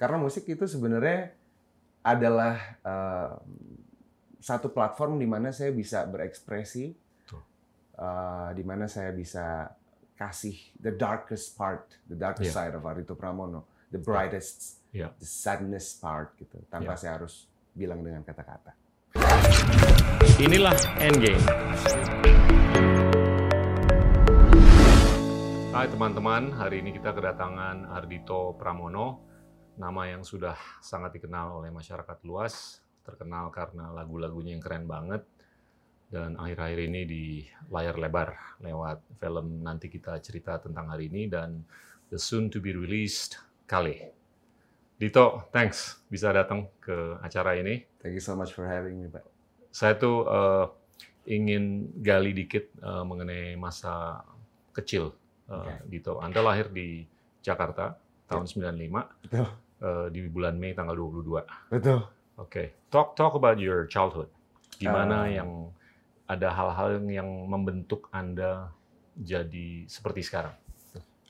Karena musik itu sebenarnya adalah uh, satu platform di mana saya bisa berekspresi, uh, di mana saya bisa kasih the darkest part, the darkest yeah. side of Arito Pramono, the brightest, yeah. the sadness part gitu, tanpa yeah. saya harus bilang dengan kata-kata. Inilah Endgame. Hai teman-teman, hari ini kita kedatangan Ardito Pramono, nama yang sudah sangat dikenal oleh masyarakat luas, terkenal karena lagu-lagunya yang keren banget, dan akhir-akhir ini di layar lebar lewat film nanti kita cerita tentang hari ini dan the soon to be released Kale. Dito, thanks bisa datang ke acara ini. Thank you so much for having me, Pak. Saya tuh uh, ingin gali dikit uh, mengenai masa kecil uh, okay. Dito. Anda lahir di Jakarta tahun yeah. 95. Betul uh, di bulan Mei tanggal 22. Betul. Oke. Okay. Talk talk about your childhood. Gimana uh, yang ada hal-hal yang membentuk Anda jadi seperti sekarang?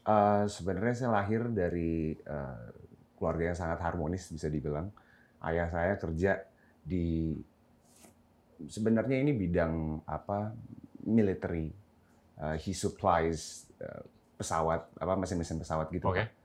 Uh, sebenarnya saya lahir dari uh, keluarga yang sangat harmonis bisa dibilang. Ayah saya kerja di sebenarnya ini bidang apa military. Uh, he supplies uh, pesawat apa mesin-mesin pesawat gitu. Okay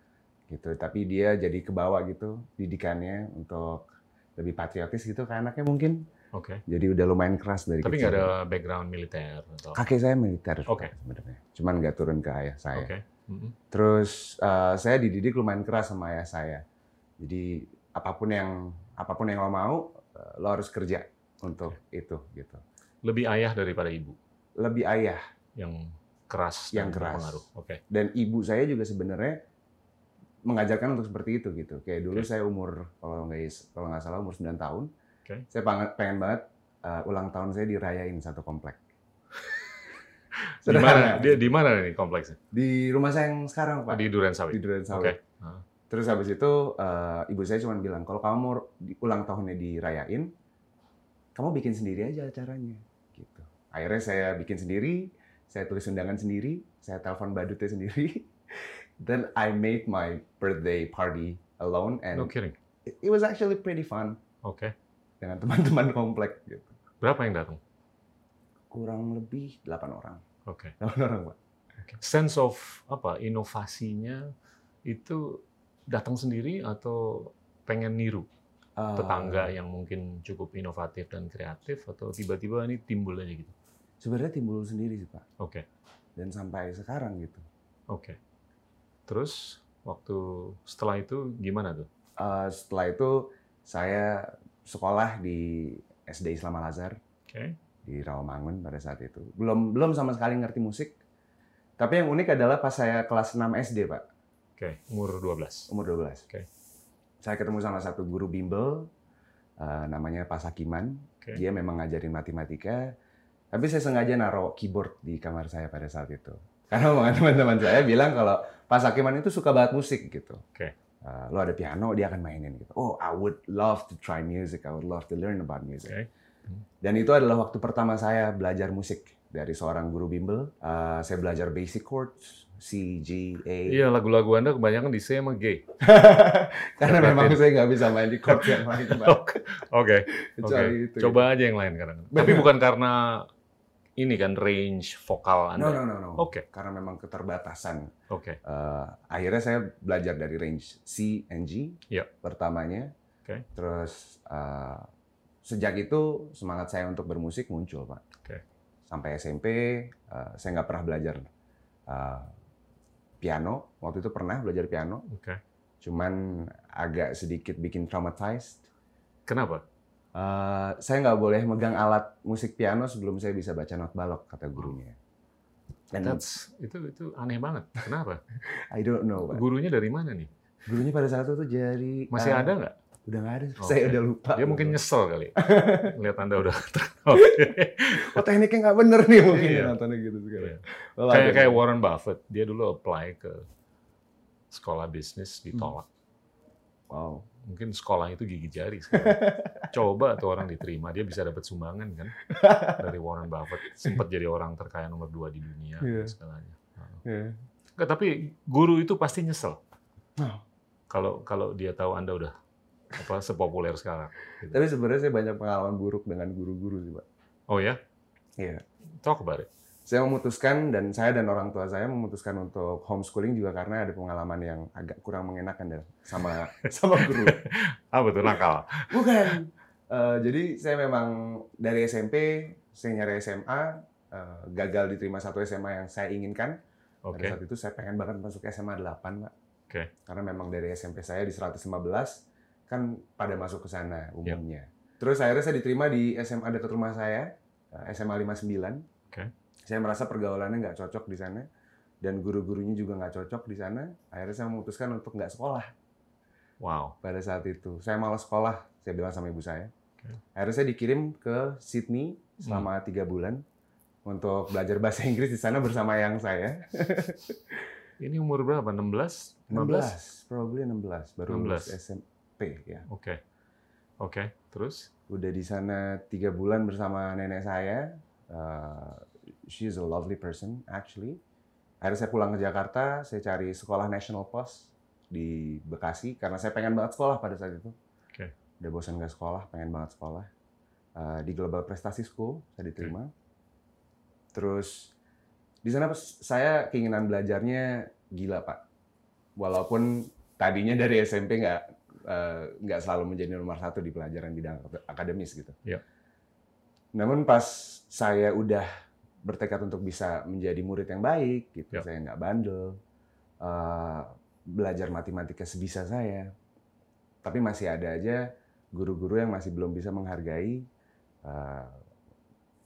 gitu tapi dia jadi kebawa gitu didikannya untuk lebih patriotis gitu ke anaknya mungkin oke okay. jadi udah lumayan keras dari tapi nggak ada background militer atau kakek saya militer oke okay. sebenarnya cuman nggak turun ke ayah saya okay. mm -hmm. terus uh, saya dididik lumayan keras sama ayah saya jadi apa pun yang apa pun yang lo mau uh, lo harus kerja untuk okay. itu gitu lebih ayah daripada ibu lebih ayah yang keras yang keras oke okay. dan ibu saya juga sebenarnya mengajarkan untuk seperti itu gitu. Kayak dulu okay. saya umur kalau nggak kalau nggak salah umur 9 tahun, okay. saya pengen, pengen banget uh, ulang tahun saya dirayain satu komplek. di mana? Di, di mana nih kompleksnya? Di rumah saya yang sekarang pak. Di Duren Sawit. Di Duren Sawit. Okay. Uh. Terus habis itu uh, ibu saya cuma bilang kalau kamu mau ulang tahunnya dirayain, kamu bikin sendiri aja acaranya. Gitu. Akhirnya saya bikin sendiri, saya tulis undangan sendiri, saya telepon badutnya sendiri. Then I made my birthday party alone and no kidding. It, was actually pretty fun. Oke. Okay. Dengan teman-teman komplek gitu. Berapa yang datang? Kurang lebih 8 orang. Oke. Okay. 8 orang, Pak. Okay. Sense of apa inovasinya itu datang sendiri atau pengen niru uh, tetangga yang mungkin cukup inovatif dan kreatif atau tiba-tiba ini timbul aja gitu? Sebenarnya timbul sendiri sih Pak. Oke. Okay. Dan sampai sekarang gitu. Oke. Okay. Terus waktu setelah itu gimana tuh? Uh, setelah itu saya sekolah di SD Islam Al Azhar okay. di Rawamangun pada saat itu. Belum belum sama sekali ngerti musik. Tapi yang unik adalah pas saya kelas 6 SD, Pak. Oke, okay. umur 12. Umur 12. Oke. Okay. Saya ketemu sama satu guru bimbel uh, namanya Pak Sakiman. Okay. Dia memang ngajarin matematika. Tapi saya sengaja naruh keyboard di kamar saya pada saat itu. Karena omongan teman-teman saya bilang kalau Pak Sakiman itu suka banget musik gitu. Oke. Okay. Uh, lo ada piano, dia akan mainin gitu. Oh, I would love to try music. I would love to learn about music. Okay. Dan itu adalah waktu pertama saya belajar musik dari seorang guru bimbel. Uh, saya belajar basic chords, C, G, A. Iya, lagu-lagu Anda kebanyakan di C sama G. Karena memang saya nggak bisa main di chord yang lain. Oke. Oke. Coba gitu. aja yang lain kadang. Tapi bukan karena ini kan range vokal Anda? No, no, no, no. Oke. Okay. Karena memang keterbatasan. Oke. Okay. Uh, akhirnya saya belajar dari range C and G yeah. pertamanya. Oke. Okay. Terus uh, sejak itu semangat saya untuk bermusik muncul, Pak. Oke. Okay. Sampai SMP uh, saya nggak pernah belajar uh, piano. Waktu itu pernah belajar piano. Oke. Okay. Cuman agak sedikit bikin traumatized. Kenapa? Uh, saya nggak boleh megang alat musik piano sebelum saya bisa baca not balok kata gurunya. Dan That's, itu itu aneh banget. Kenapa? I don't know. Pak. Gurunya dari mana nih? Gurunya pada saat itu jadi masih uh, ada nggak? Udah nggak ada. Okay. Saya udah lupa. Dia mungkin nyesel kali. Lihat anda udah oh tekniknya nggak bener nih mungkin iya. nontonnya gitu sekarang. Iya. Kayak kayak Warren Buffett, dia dulu apply ke sekolah bisnis ditolak. Hmm. Wow mungkin sekolah itu gigi jari. Coba tuh orang diterima, dia bisa dapat sumbangan kan dari Warren Buffett. Sempat jadi orang terkaya nomor dua di dunia yeah. segalanya. Yeah. Tapi guru itu pasti nyesel. Oh. Kalau kalau dia tahu Anda udah apa sepopuler sekarang. Gitu. Tapi sebenarnya saya banyak pengalaman buruk dengan guru-guru sih, Pak. Oh ya? Iya. Talk about it. Saya memutuskan dan saya dan orang tua saya memutuskan untuk homeschooling juga karena ada pengalaman yang agak kurang mengenakan dan sama sama guru. Ah betul nakal. Bukan. Eh, jadi saya memang dari SMP saya nyari SMA eh, gagal diterima satu SMA yang saya inginkan. Oke. Pada saat itu saya pengen banget masuk SMA 8, Pak. Oke. Karena memang dari SMP saya di 115 kan pada masuk ke sana umumnya. Terus akhirnya saya diterima di SMA dekat rumah saya, SMA 59. Oke. Saya merasa pergaulannya nggak cocok di sana dan guru-gurunya juga nggak cocok di sana. Akhirnya saya memutuskan untuk nggak sekolah Wow. pada saat itu. Saya malas sekolah, saya bilang sama ibu saya. Oke. Akhirnya saya dikirim ke Sydney selama tiga bulan untuk belajar bahasa Inggris di sana bersama yang saya. Ini umur berapa? 16? 15? 16, probably 16, baru lulus 16. SMP ya. Oke. Oke. Terus? Udah di sana tiga bulan bersama nenek saya. Uh, she's a lovely person actually. Akhirnya saya pulang ke Jakarta, saya cari sekolah National Post di Bekasi karena saya pengen banget sekolah pada saat itu. Oke. Udah bosan gak sekolah, pengen banget sekolah. Uh, di Global Prestasi School saya diterima. Terus di sana saya keinginan belajarnya gila pak. Walaupun tadinya dari SMP nggak eh, nggak selalu menjadi nomor satu di pelajaran bidang akademis gitu. Iya. Namun pas saya udah bertekad untuk bisa menjadi murid yang baik, gitu, Iya. saya nggak bandel, eh, belajar matematika sebisa saya, tapi masih ada aja guru-guru yang masih belum bisa menghargai eh,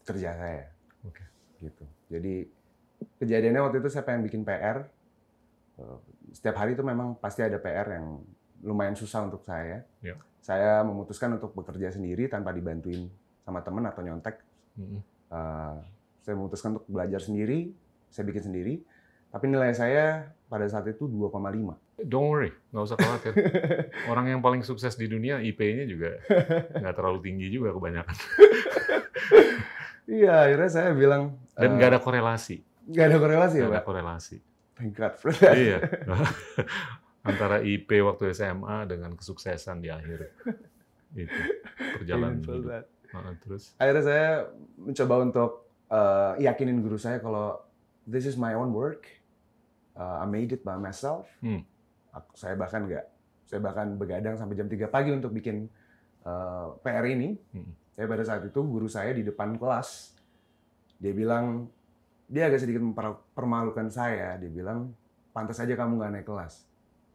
kerja saya, Oke. gitu. Jadi kejadiannya waktu itu saya pengen bikin PR. Eh, Setiap hari itu memang pasti ada PR yang lumayan susah untuk saya. Iya. Saya memutuskan untuk bekerja sendiri tanpa dibantuin sama teman atau nyontek. Mm-mm. Eh, saya memutuskan untuk belajar sendiri, saya bikin sendiri. Tapi nilai saya pada saat itu 2,5. Don't worry, nggak usah khawatir. Orang yang paling sukses di dunia IP-nya juga nggak terlalu tinggi juga kebanyakan. Iya, akhirnya saya bilang Dan eh, nggak ada korelasi. nggak ada korelasi ya, Nggak ada Pak. korelasi. Thank God for that. iya. Antara IP waktu SMA dengan kesuksesan di akhir. Itu perjalanan terus, akhirnya saya mencoba untuk uh, yakinin guru saya kalau this is my own work, uh, I made it by myself. Hmm. Aku- Saya bahkan nggak, saya bahkan begadang sampai jam 3 pagi untuk bikin uh, PR ini. Hmm. Saya pada saat itu guru saya di depan kelas, dia bilang dia agak sedikit mempermalukan saya. Dia bilang pantas aja kamu nggak naik kelas.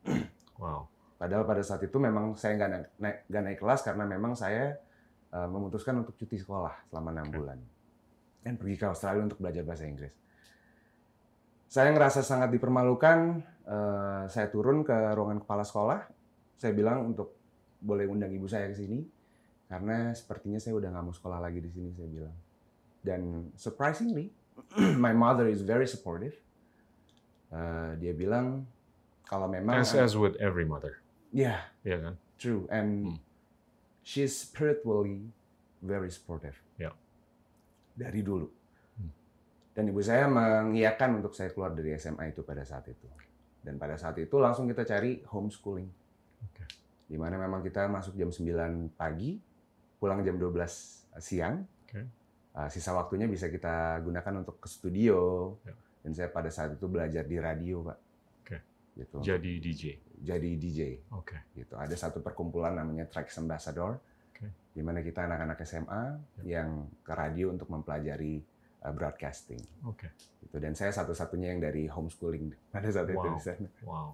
wow. Padahal pada saat itu memang saya nggak naik, naik, naik kelas karena memang saya uh, memutuskan untuk cuti sekolah selama enam Oke. bulan dan pergi ke Australia untuk belajar bahasa Inggris. Saya ngerasa sangat dipermalukan. uh, saya turun ke ruangan kepala sekolah. Saya bilang untuk boleh undang ibu saya ke sini karena sepertinya saya udah nggak mau sekolah lagi di sini. Saya bilang. Dan surprisingly, my mother is very supportive. Uh, dia bilang kalau memang As, as with every mother. ya Iya kan? True, and Hmm. she's spiritually very supportive. Dari dulu. Hmm. Dan ibu saya mengiyakan untuk saya keluar dari SMA itu pada saat itu. Dan pada saat itu langsung kita cari homeschooling. Oke. Di mana memang kita masuk jam 9 pagi, pulang jam 12 siang. Oke. Uh, sisa waktunya bisa kita gunakan untuk ke studio. Ya. Dan saya pada saat itu belajar di radio, Pak. Oke. Gitu. Jadi DJ. Jadi DJ Oke. gitu. Ada satu perkumpulan namanya Trax Ambassador. Di mana kita anak-anak SMA yang ke radio untuk mempelajari uh, broadcasting. Oke. Gitu. Dan saya satu-satunya yang dari homeschooling pada saat itu Wow. di sana. Wow.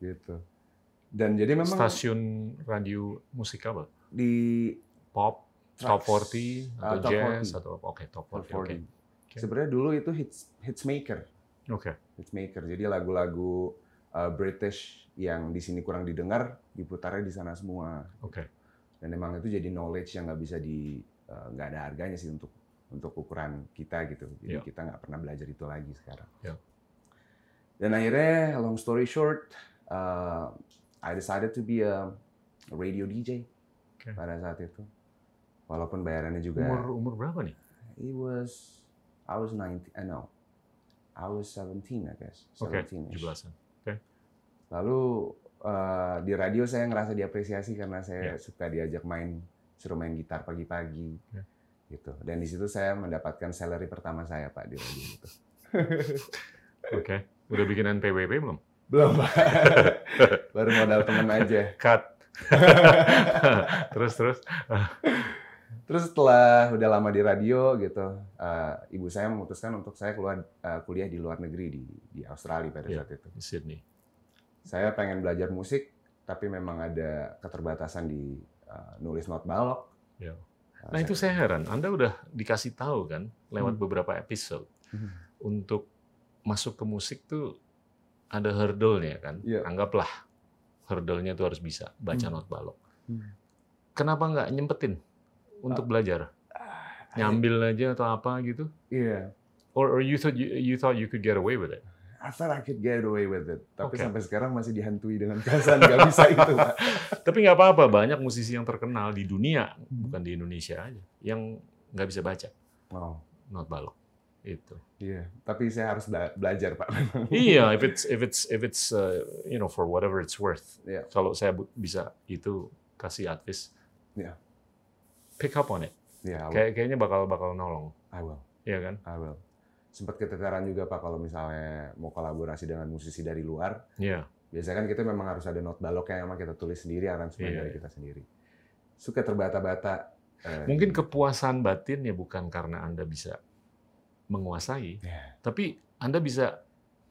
Gitu. Dan jadi memang Stasiun radio musik apa? di Pop, Trax, top 40 atau uh, top jazz 40. atau? Oke, top 40. top Oke. 40. Oke. Sebenarnya dulu itu hits hits maker, Oke. hits maker. Jadi lagu-lagu uh, British yang di sini kurang didengar diputarnya di sana semua. Oke. Dan emang itu jadi knowledge yang nggak bisa di eh, nggak ada harganya sih untuk untuk ukuran kita gitu jadi Iya. kita nggak pernah belajar itu lagi sekarang Iya. dan akhirnya long story short uh, I decided to be a radio DJ Oke. pada saat itu walaupun bayarannya juga Umur umur berapa nih? it was I was 19 eh, no I was 17 I guess Oke, 17 -ish. 17-an. Lalu eh, di radio saya ngerasa diapresiasi karena saya Ya. suka diajak main, suruh main gitar pagi-pagi, Ya. gitu. Dan di situ saya mendapatkan salary pertama saya pak di radio itu. Oke. Udah bikin NPWP belum? Belum pak, baru modal teman aja. Cut. terus terus. Terus setelah udah lama di radio gitu, eh, ibu saya memutuskan untuk saya keluar eh, kuliah di luar negeri di di Australia pada Ya. saat itu. Di Sydney. Saya pengen belajar musik, tapi memang ada keterbatasan di eh, nulis not balok. Ya. Eh, Nah itu saya heran. Anda udah dikasih tahu kan lewat Hmm. beberapa episode Hmm. untuk masuk ke musik tuh ada hurdle-nya kan. Iya. Anggaplah hurdle-nya tuh harus bisa baca Hmm. not balok. Hmm. Kenapa nggak nyempetin untuk Ah. belajar? Nyambil aja atau apa gitu? Iya, Or, or you thought you, you thought you could get away with it? I thought I could get away with it. Tapi Oke. sampai sekarang masih dihantui dengan perasaan nggak bisa itu, Pak. Tapi nggak apa-apa, banyak musisi yang terkenal di dunia, Hmm. bukan di Indonesia aja, yang nggak bisa baca Oh, not balok. Itu. iya. Tapi saya harus bela- belajar, Pak. iya, if it's if it's if it's uh, you know for whatever it's worth. Iya. Kalau saya bisa itu kasih advice. Iya. Pick up on it. Iya, will. Kayak kayaknya bakal bakal nolong, I will. Iya kan? I will. Sempat keteteran juga, Pak, kalau misalnya mau kolaborasi dengan musisi dari luar. Iya. Biasanya kan kita memang harus ada not balok yang memang kita tulis sendiri, aransemen Iya, dari iya. kita sendiri. Suka terbata-bata. eh, Mungkin kepuasan batin ya bukan karena anda bisa menguasai, Iya. tapi anda bisa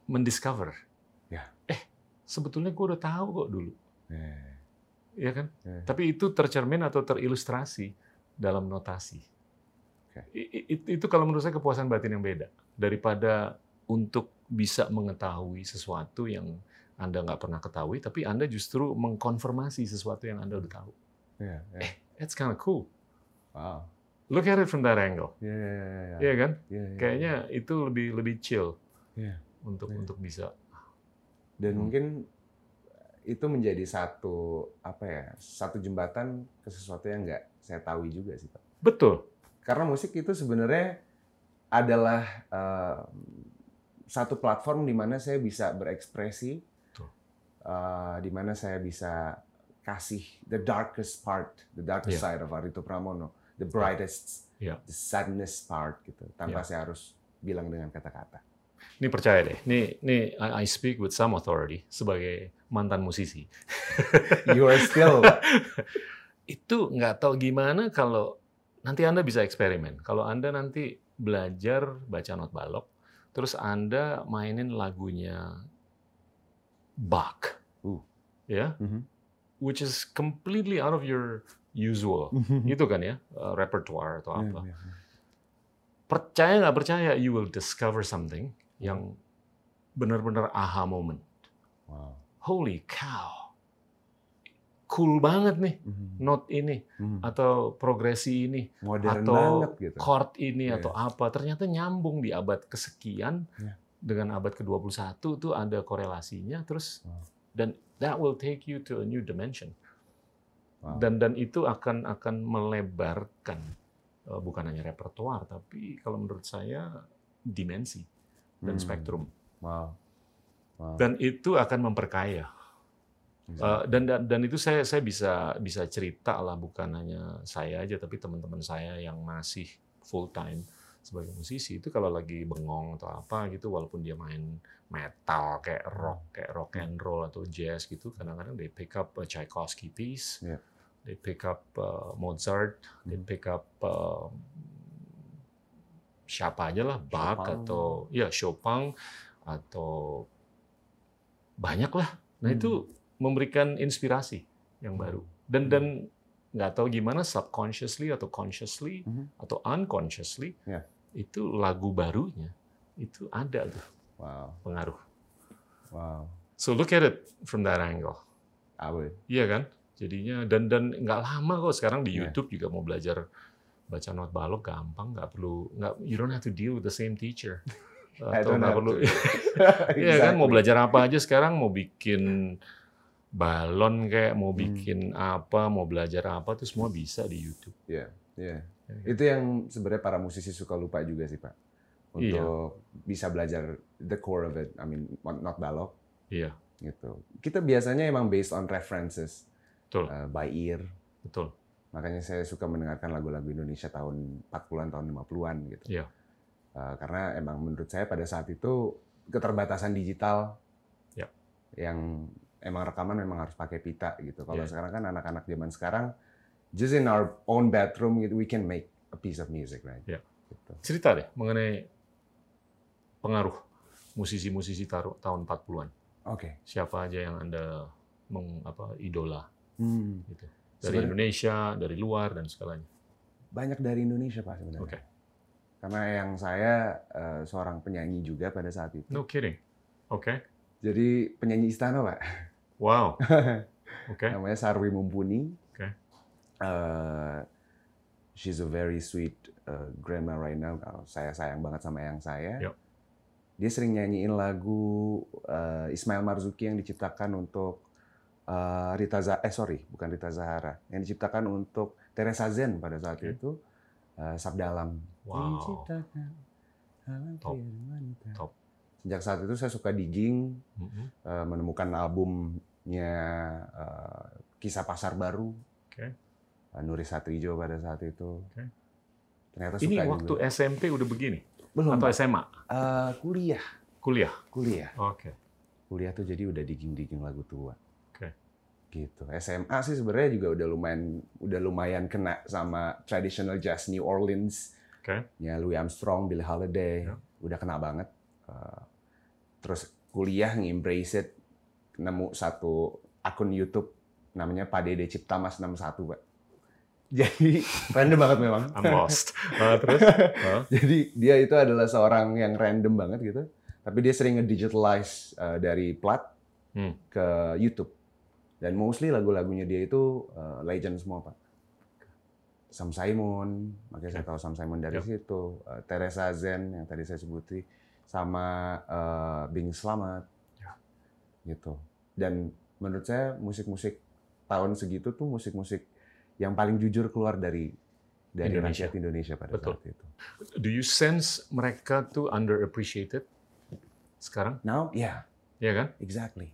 mendiscover. Ya. Eh, sebetulnya gue udah tahu kok dulu. eh, Iya kan? Ya. Tapi itu tercermin atau terilustrasi dalam notasi. I- Itu kalau menurut saya kepuasan batin yang beda daripada untuk bisa mengetahui sesuatu yang Anda nggak pernah ketahui, tapi Anda justru mengkonfirmasi sesuatu yang Anda udah tahu. iya, iya. That's kind of cool. Wow. Look at it from that angle. Iya, iya, iya, iya. Iya kan? Iya, iya. Kayaknya itu lebih lebih chill Iya. untuk Iya. untuk bisa. dan Hmm. mungkin itu menjadi satu apa ya satu jembatan ke sesuatu yang nggak saya tahu juga sih pak Betul. karena musik itu sebenarnya adalah eh, satu platform di mana saya bisa berekspresi eh, di mana saya bisa kasih the darkest part the darkest Iya. side of Arito Pramono the brightest Iya. the sadness part gitu tanpa Iya. saya harus bilang dengan kata-kata Ini percaya deh. Nih, nih I, speak with some authority sebagai mantan musisi. you are still itu nggak tahu gimana kalau nanti Anda bisa eksperimen. Kalau Anda nanti belajar baca not balok, terus Anda mainin lagunya Bach, Uh. ya, Mhm. which is completely out of your usual, itu kan ya, uh, repertoire atau apa. Iya, iya. Percaya nggak percaya, you will discover something yang benar-benar aha moment. Wow. Holy cow, cool banget nih Mhm. note ini Mhm. atau progresi ini modern atau banget gitu. chord ini Iya. atau apa ternyata nyambung di abad kesekian Iya. dengan abad ke-21 tuh ada korelasinya terus Wow. dan that will take you to a new dimension Wow. dan dan itu akan akan melebarkan eh, bukan hanya repertoar tapi kalau menurut saya dimensi dan Hmm. spektrum Wow. Wow. dan itu akan memperkaya Eh, dan, dan dan itu saya saya bisa bisa cerita lah bukan hanya saya aja tapi teman-teman saya yang masih full time sebagai musisi itu kalau lagi bengong atau apa gitu walaupun dia main metal kayak rock kayak rock and roll atau jazz gitu kadang-kadang they pick up a Tchaikovsky piece Yeah. they pick up uh, Mozart they Hmm. pick up uh, siapa aja lah Bach Chopin. atau ya Chopin atau banyak lah nah Hmm. itu memberikan inspirasi yang baru dan Hmm. dan nggak tahu gimana subconsciously atau consciously Mhm. atau unconsciously Ya. itu lagu barunya itu ada tuh Wow. pengaruh Wow. so look at it from that angle I would. iya kan jadinya dan dan nggak lama kok sekarang di Ya. YouTube juga mau belajar baca not balok gampang nggak perlu nggak you don't have to deal with the same teacher atau nggak perlu. Iya kan mau Exactly. belajar apa aja sekarang mau bikin balon kayak mau Hmm. bikin apa mau belajar apa tuh semua bisa di YouTube. Iya, iya. Ya, Itu yang sebenarnya para musisi suka lupa juga sih, Pak. Untuk Iya. bisa belajar the core of it. I mean, not balok. Iya. gitu. Kita biasanya emang based on references Betul, uh, by ear. betul. Makanya saya suka mendengarkan lagu-lagu Indonesia tahun 40-an, tahun 50-an gitu. Iya. Uh, karena emang menurut saya pada saat itu keterbatasan digital Ya. yang emang rekaman memang harus pakai pita gitu. Kalau Ya. sekarang kan anak-anak zaman sekarang just in our own bedroom gitu, we can make a piece of music, right? Ya. Gitu. Cerita deh mengenai pengaruh musisi-musisi tahun 40-an. Oke. Siapa aja yang Anda meng, apa, idola Hmm. gitu. Dari Sebenarnya- Indonesia, dari luar dan segalanya. Banyak dari Indonesia Pak sebenarnya. Oke. Karena yang saya eh, seorang penyanyi juga pada saat itu. No kidding. Oke. Jadi penyanyi istana Pak. Wow. Oke. Namanya Sarwi Mumpuni. Oke. Eh, she's a very sweet uh, grandma right now. Kalau saya sayang banget sama yang saya. Yuk. Dia sering nyanyiin lagu eh, Ismail Marzuki yang diciptakan untuk eh, Rita Zah eh sorry bukan Rita Zahara yang diciptakan untuk Teresa Zen pada saat Oke. itu eh, Sabdalam. Wow. Diciptakan Top. Top. Sejak saat itu saya suka digging, Mhm. eh, menemukan albumnya eh, Kisah Pasar Baru, Oke. eh, Nuri Satrijo pada saat itu. Oke. Ternyata Ini suka waktu juga. SMP udah begini Belum, atau. SMA? Eh, kuliah, Kuliah. kuliah. Oke. Kuliah tuh jadi udah digging-digging lagu tua. Oke. Gitu. SMA sih sebenarnya juga udah lumayan udah lumayan kena sama traditional jazz New Orleans. Oke. Ya Louis Armstrong, Billie Holiday, Ya. udah kena banget. Eh, terus kuliah nge-embrace it, nemu satu akun YouTube namanya Pak Dede Cipta Mas 61, Pak. Jadi random banget memang. I'm lost. Ah, terus? Ah, Jadi dia itu adalah seorang yang random banget gitu. Tapi dia sering nge-digitalize uh, dari plat Hmm. ke YouTube. Dan mostly lagu-lagunya dia itu uh, legend semua, Pak. Sam Simon, makanya saya tahu Sam Simon dari Yep. situ. Uh, Teresa Zen yang tadi saya sebuti sama uh, Bing Slamet. Ya. Gitu. Dan menurut saya musik-musik tahun segitu tuh musik-musik yang paling jujur keluar dari dari Indonesia. rakyat Indonesia pada Betul. saat itu. Do you sense mereka tuh underappreciated sekarang? Now, yeah, Iya kan? exactly.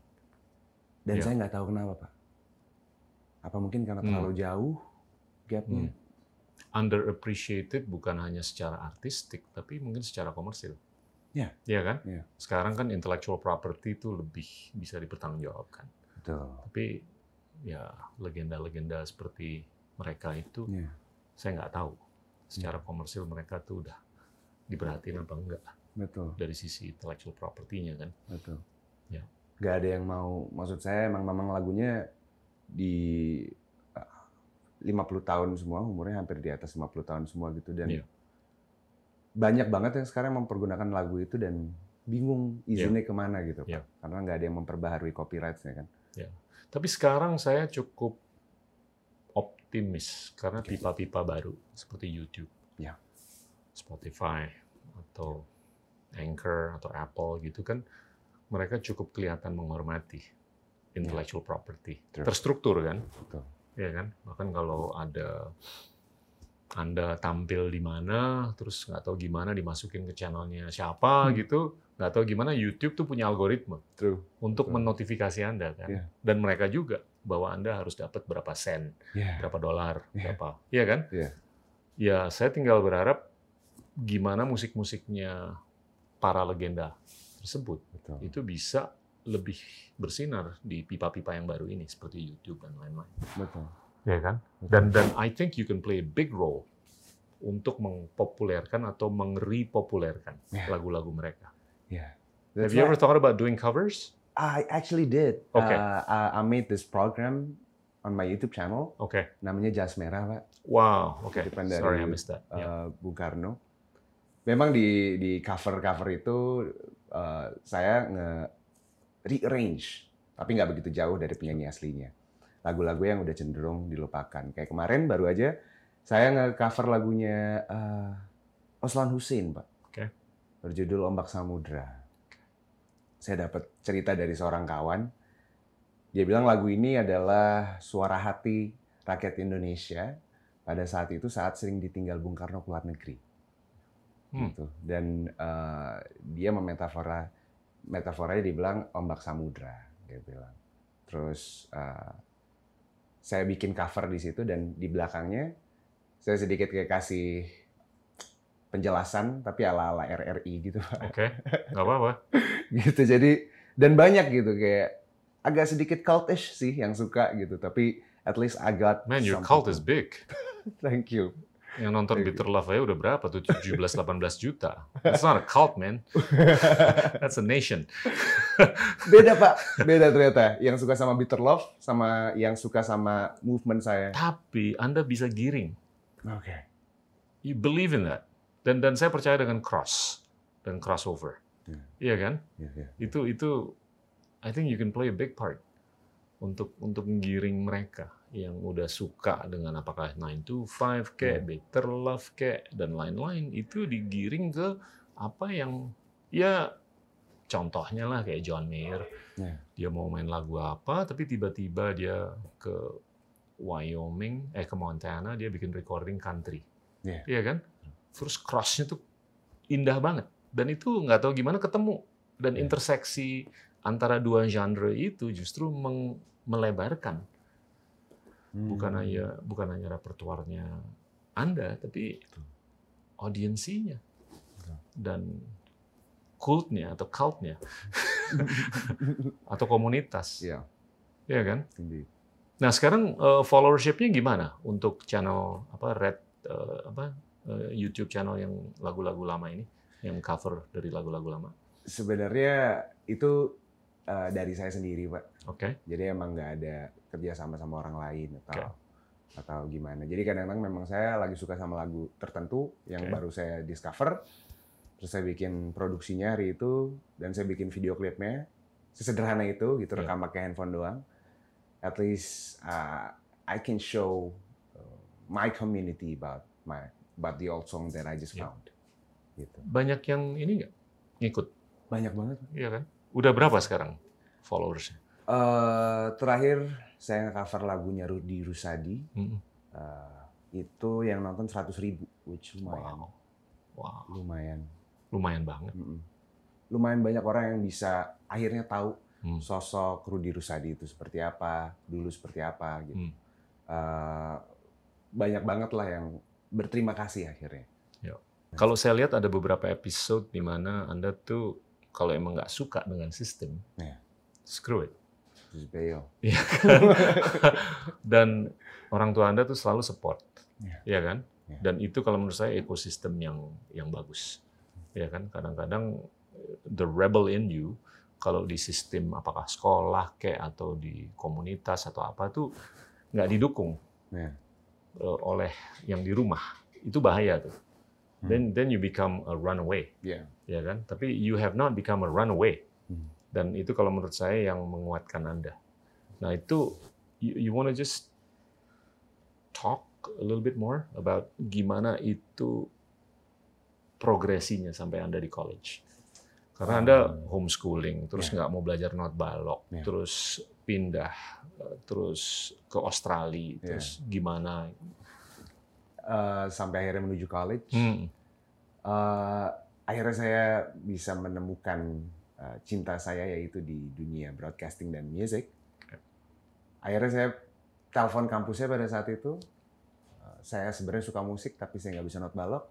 Dan Yeah. saya nggak tahu kenapa, Pak. Apa mungkin karena Hmm. terlalu jauh gapnya? Hmm. Underappreciated bukan hanya secara artistik, tapi mungkin secara komersil. Iya. Iya kan? Iya. Sekarang kan intellectual property itu lebih bisa dipertanggungjawabkan. Betul. Tapi ya legenda-legenda seperti mereka itu Iya. saya nggak tahu secara komersil mereka tuh udah diperhatiin apa enggak Betul, dari sisi intellectual property-nya kan. betul. Ya. Gak ada yang mau, maksud saya emang memang lagunya di uh, 50 tahun semua, umurnya hampir di atas 50 tahun semua gitu. Dan Iya. Banyak banget yang sekarang mempergunakan lagu itu dan bingung izinnya ke mana gitu. Pak. Iya. Karena nggak ada yang memperbaharui copyright-nya kan. Tapi sekarang saya cukup optimis karena pipa-pipa baru seperti YouTube, Ya. Spotify atau Anchor atau Apple gitu kan mereka cukup kelihatan menghormati intellectual property. True. Terstruktur kan? Betul. Iya kan? Bahkan kalau ada Anda tampil di mana, terus nggak tahu gimana dimasukin ke channelnya siapa Hmm. gitu, nggak tahu gimana YouTube tuh punya algoritma True. untuk Betul. menotifikasi Anda kan. Iya. Dan mereka juga bahwa Anda harus dapat berapa sen, Yeah. berapa dolar, Iya. berapa. Iya kan? Iya. Ya, saya tinggal berharap gimana musik-musiknya para legenda tersebut Betul. itu bisa lebih bersinar di pipa-pipa yang baru ini seperti YouTube dan lain-lain. Betul. Ya kan? Dan dan I think you can play a big role untuk mengpopulerkan atau mengrepopulerkan Yeah. lagu-lagu mereka. Yeah. Have you ever thought about doing covers? I actually did. Okay. Uh, I- made this program on my YouTube channel. Oke. Namanya Jas Merah, Pak. Wow. Oke. Kutipan dari, Sorry I missed that. uh, Yeah. Bung Karno. Memang di di cover cover itu uh, saya nge rearrange, tapi nggak begitu jauh dari penyanyi aslinya. Lagu-lagu yang udah cenderung dilupakan. Kayak kemarin baru aja saya nge-cover lagunya uh, Oslan Hussein, Pak. Oke. Berjudul Ombak Samudra. Saya dapat cerita dari seorang kawan. Dia bilang lagu ini adalah suara hati rakyat Indonesia pada saat itu saat sering ditinggal Bung Karno ke luar negeri. Hmm. Gitu. Dan eh, dia memetafora metaforanya dibilang ombak samudra dia bilang. Terus uh, saya bikin cover di situ dan di belakangnya saya sedikit kayak kasih penjelasan tapi ala-ala RRI gitu Oke, okay. nggak apa-apa. gitu jadi dan banyak gitu kayak agak sedikit cultish sih yang suka gitu tapi at least I got Man, your cult is big. Thank you. Yang nonton Bitter Love aja udah berapa tuh? 17-18 juta. That's not a cult, man. That's a nation. beda, Pak. Beda ternyata. Yang suka sama Bitter Love sama yang suka sama movement saya. Tapi Anda bisa giring. Oke. Okay. You believe in that. Dan dan saya percaya dengan cross dan crossover. Yeah. Iya kan? Yeah, yeah. Itu itu I think you can play a big part untuk untuk menggiring mereka yang udah suka dengan apakah 9 to 5 kayak, hmm. Better Love kayak dan lain-lain itu digiring ke apa yang ya contohnya lah kayak John Mayer. Yeah. Dia mau main lagu apa tapi tiba-tiba dia ke Wyoming eh ke Montana dia bikin recording country. Yeah. Iya kan? Terus crossnya tuh indah banget dan itu nggak tahu gimana ketemu dan yeah. interseksi antara dua genre itu justru melebarkan bukan hmm. hanya bukan hanya repertuarnya Anda tapi audiensinya. Dan kultnya atau cultnya. Atau komunitas. Ya ya kan? Nah sekarang uh, followershipnya gimana untuk channel apa red uh, apa uh, YouTube channel yang lagu-lagu lama ini? Yang cover dari lagu-lagu lama? Sebenarnya itu uh, dari saya sendiri pak oke okay. jadi emang nggak ada kerja sama sama orang lain atau okay. atau gimana. Jadi kadang-kadang memang saya lagi suka sama lagu tertentu yang okay. baru saya discover, terus saya bikin produksinya hari itu dan saya bikin video klipnya sesederhana itu gitu yeah. rekam pakai handphone doang. At least uh, I can show uh, my community about my about the old song that I just yeah. found. Gitu. Banyak yang ini nggak ngikut? Banyak banget. Iya kan? Udah berapa sekarang followersnya? Uh, terakhir saya cover lagunya Rudi Rusadi. Hmm. Uh, itu yang nonton 100 ribu, which lumayan. Wow. wow. Lumayan. Lumayan banget. Mm -mm. Lumayan banyak orang yang bisa akhirnya tahu hmm. sosok Rudi Rusadi itu seperti apa, dulu seperti apa gitu. Hmm. Uh, banyak banget lah yang berterima kasih akhirnya. Yo. Kalau saya lihat ada beberapa episode di mana Anda tuh kalau emang nggak suka dengan sistem, yeah. screw it Terus bail. Iya kan? Dan orang tua Anda tuh selalu support. Iya ya kan? Ya. Dan itu kalau menurut saya ekosistem yang yang bagus. Ya kan? Kadang-kadang the rebel in you kalau di sistem apakah sekolah kayak atau di komunitas atau apa tuh nggak didukung ya. oleh yang di rumah itu bahaya tuh hmm. then then you become a runaway yeah. ya kan tapi you have not become a runaway hmm. Dan itu kalau menurut saya yang menguatkan Anda. Nah itu you, you wanna just talk a little bit more about gimana itu progresinya sampai Anda di college. Karena Anda homeschooling, terus nggak yeah. mau belajar not balok, yeah. terus pindah, terus ke Australia, yeah. terus gimana? Uh, sampai akhirnya menuju college, hmm. uh, akhirnya saya bisa menemukan Eh, cinta saya yaitu di dunia broadcasting dan music. Akhirnya saya telepon kampusnya pada saat itu. Eh, saya sebenarnya suka musik tapi saya nggak bisa not balok.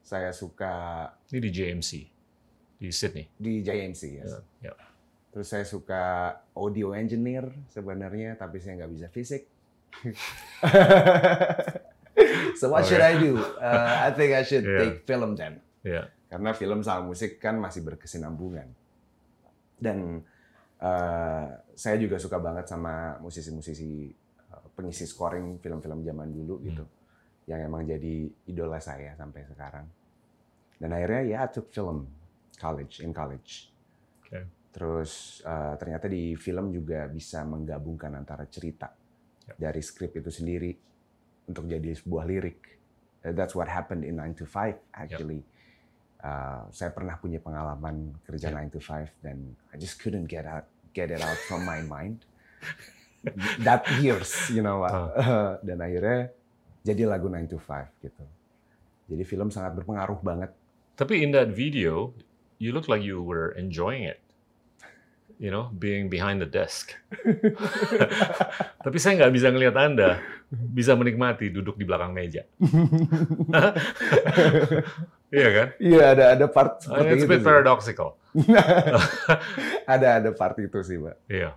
Saya suka ini di JMC di Sydney. Di JMC ya. Yes. Yeah. Terus saya suka audio engineer sebenarnya tapi saya nggak bisa fisik. so what okay. should I do? Uh, I think I should yeah. take film then. Yeah. Karena film sama musik kan masih berkesinambungan dan uh, saya juga suka banget sama musisi-musisi uh, pengisi scoring film-film zaman dulu hmm. gitu yang emang jadi idola saya sampai sekarang dan akhirnya ya I took film college in college okay. terus uh, ternyata di film juga bisa menggabungkan antara cerita yep. dari skrip itu sendiri untuk jadi sebuah lirik that's what happened in 9 to 5 actually yep Uh, saya pernah punya pengalaman kerja yeah. 9 to 5 dan I just couldn't get out get it out from my mind. That years, you know. Uh. dan akhirnya jadi lagu 9 to 5 gitu. Jadi film sangat berpengaruh banget. Tapi in that video, you look like you were enjoying it. You know, being behind the desk. Tapi saya nggak bisa ngelihat Anda bisa menikmati duduk di belakang meja. Iya kan? Iya ada ada part seperti It's itu. bit sih. paradoxical. ada ada part itu sih, Pak. Iya.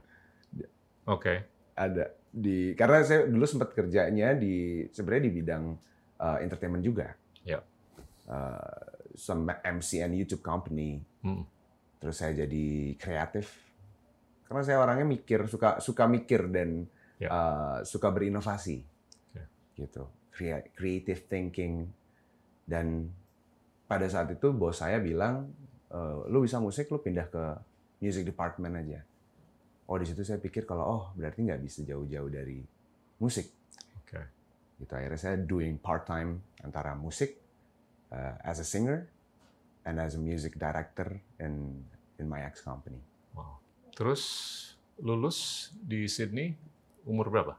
Oke. Ada di karena saya dulu sempat kerjanya di sebenarnya di bidang uh, entertainment juga. Ya. Uh, some MCN YouTube company. Hmm. Terus saya jadi kreatif. Karena saya orangnya mikir, suka suka mikir dan Ya. uh, suka berinovasi. Oke. Gitu. Crea- Creative thinking dan pada saat itu bos saya bilang, "Eh, lu bisa musik, lu pindah ke music department aja. Oh di situ saya pikir kalau oh berarti nggak bisa jauh-jauh dari musik. Oke. Gitu akhirnya saya doing part time antara musik uh, as a singer and as a music director in in my ex company. Terus lulus di Sydney umur berapa?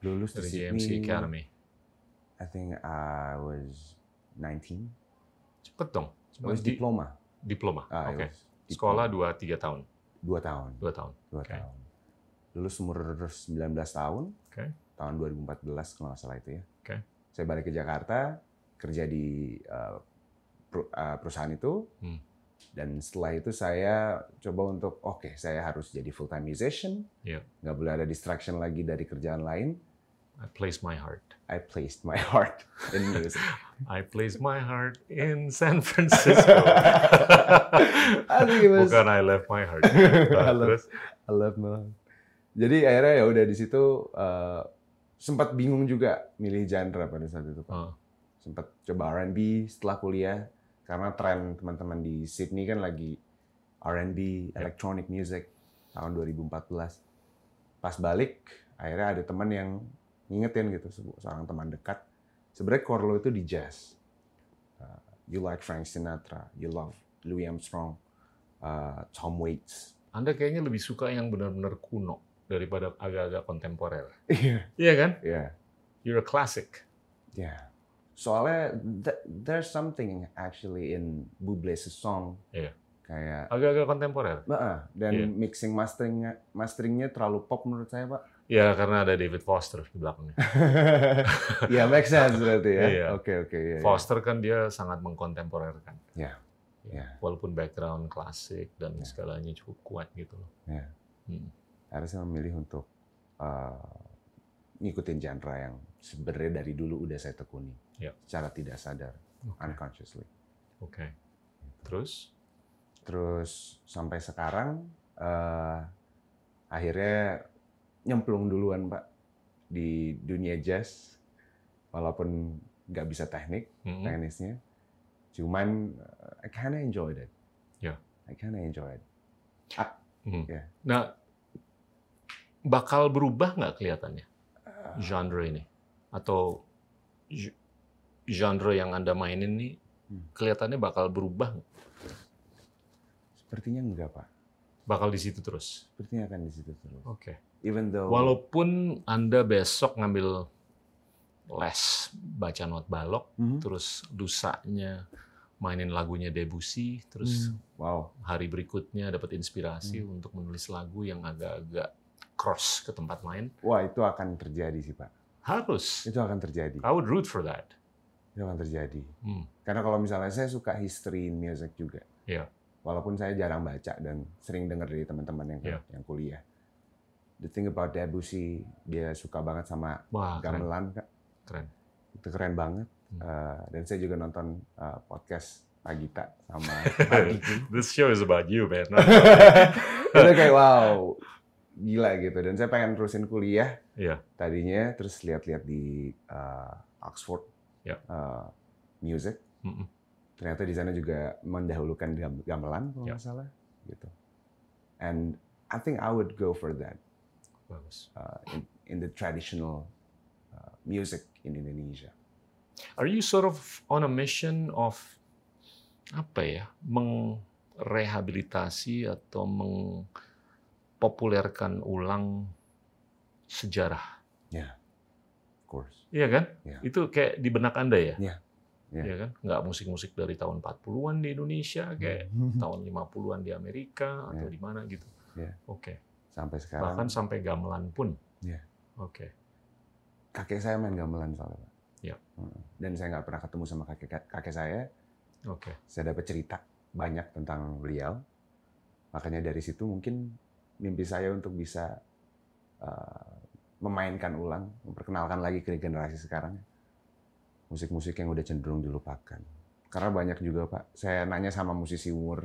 Lulus di Dari Sydney, GMC Academy. I think I was 19. Cepet dong. It was Di- diploma. diploma. Ah, Oke. was Sekolah diploma. 2 3 tahun. dua tahun. 2 tahun. Dua Oke. tahun. Lulus umur 19 tahun. Oke. Tahun 2014 kalau nggak salah itu ya. Oke. Saya balik ke Jakarta, kerja di uh, perusahaan itu. Hmm. Dan setelah itu saya coba untuk, oke saya harus jadi full time musician. Iya. Nggak boleh ada distraction lagi dari kerjaan lain. I place my heart. I placed my heart in music. I place my heart in San Francisco. I think it was- Bukan I left my heart. I Nah, love- terus I love Milan. Jadi akhirnya ya udah di situ uh, sempat bingung juga milih genre pada saat itu. Pak. uh, Sempat coba R&B setelah kuliah karena tren teman-teman di Sydney kan lagi R&B, electronic music tahun 2014. Pas balik akhirnya ada teman yang ngingetin gitu se- seorang teman dekat. Sebenarnya core lo itu di jazz. Uh, you like Frank Sinatra, you love Louis Armstrong, uh, Tom Waits. Anda kayaknya lebih suka yang benar-benar kuno daripada agak-agak kontemporer. Iya. Iya kan? Iya. You're a classic. Ya, soalnya th- there's something actually in Bublé's song Iya. kayak Agak-agak kontemporer. Heeh, dan Iya. mixing masteringnya masteringnya terlalu pop menurut saya pak. Ya karena ada David Foster di belakangnya. ya make sense berarti ya. Iya. Oke oke ya. Foster kan dia sangat mengkontemporerkan. Ya, Ya. Walaupun background klasik dan Ya. segalanya cukup kuat gitu loh. Ya. Hmm. Harusnya memilih untuk uh, ngikutin genre yang sebenarnya dari dulu udah saya tekuni. Ya. Secara tidak sadar, Oke. unconsciously. Oke. Terus? Terus sampai sekarang eh, akhirnya nyemplung duluan pak di dunia jazz, walaupun nggak bisa teknik Mm-mm. teknisnya, cuman eh, I kinda enjoyed it. Ya. I kinda enjoyed. Mhm. Ya. Nah, bakal berubah nggak kelihatannya genre ini? Atau genre yang Anda mainin nih Hmm. kelihatannya bakal berubah? Sepertinya enggak pak. Bakal di situ terus? Sepertinya akan di situ terus. Oke. Even though Walaupun Anda besok ngambil les baca not balok, Mhm. terus lusanya mainin lagunya Debussy, terus Hmm. wow, hari berikutnya dapat inspirasi Hmm. untuk menulis lagu yang agak-agak cross ke tempat lain. wah itu akan terjadi sih pak. Harus. Itu akan terjadi. I would root for that. Itu akan terjadi. Hmm. Karena kalau misalnya saya suka history music juga. Iya. Walaupun saya jarang baca dan sering dengar dari teman-teman yang Iya. yang kuliah. The thing about Debussy, dia suka banget sama Wah, keren. gamelan, Kak. keren. Itu keren banget. Hmm. Uh, dan saya juga nonton uh, podcast Pak Gita sama. This show is about you, man. Itu kayak wow, gila gitu. Dan saya pengen terusin kuliah Iya. tadinya, terus lihat-lihat di uh, Oxford Iya. uh, Music. Mm-mm. ternyata di sana juga mendahulukan gam- gamelan kalau Ya. nggak salah gitu. And I think I would go for that Bagus. uh, in, in the traditional uh, music in Indonesia. Are you sort of on a mission of apa ya, mengrehabilitasi atau mengpopulerkan ulang sejarah? Of course. Iya kan? Ya. Itu kayak di benak Anda ya? Iya. Iya. Iya kan? Nggak musik-musik dari tahun 40-an di Indonesia, kayak Hmm. tahun 50-an di Amerika atau Iya. di mana gitu. Ya. Oke. Sampai sekarang. Bahkan sampai gamelan pun. Iya. Oke. kakek saya main gamelan soalnya. Pak. Ya. Hmm. Dan saya nggak pernah ketemu sama kakek kakek saya. Oke. Saya dapat cerita banyak tentang beliau. Makanya dari situ mungkin mimpi saya untuk bisa uh, memainkan ulang, memperkenalkan lagi ke generasi sekarang musik-musik yang udah cenderung dilupakan. Karena banyak juga Pak, saya nanya sama musisi umur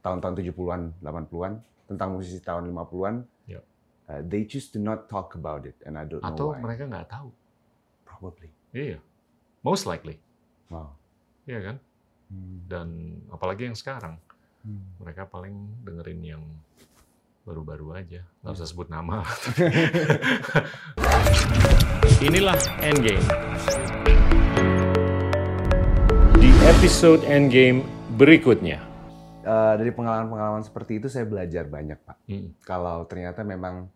tahun-tahun 70-an, 80-an tentang musisi tahun 50-an, Yep. uh, they choose to not talk about it and I don't Atau know why. mereka nggak tahu. Probably. Iya. Most likely. Wow. Iya kan? Hmm. Dan apalagi yang sekarang. Hmm. Mereka paling dengerin yang baru-baru aja. Nggak usah sebut nama. Inilah Endgame. Di episode Endgame berikutnya. Uh, dari pengalaman-pengalaman seperti itu saya belajar banyak Pak. Hmm. Kalau ternyata memang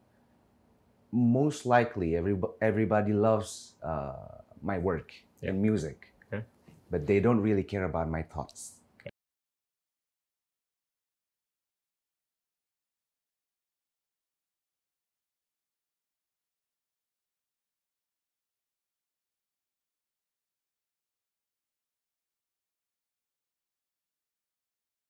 most likely everybody, everybody loves uh, my work Yeah. and music, Okay. but they don't really care about my thoughts.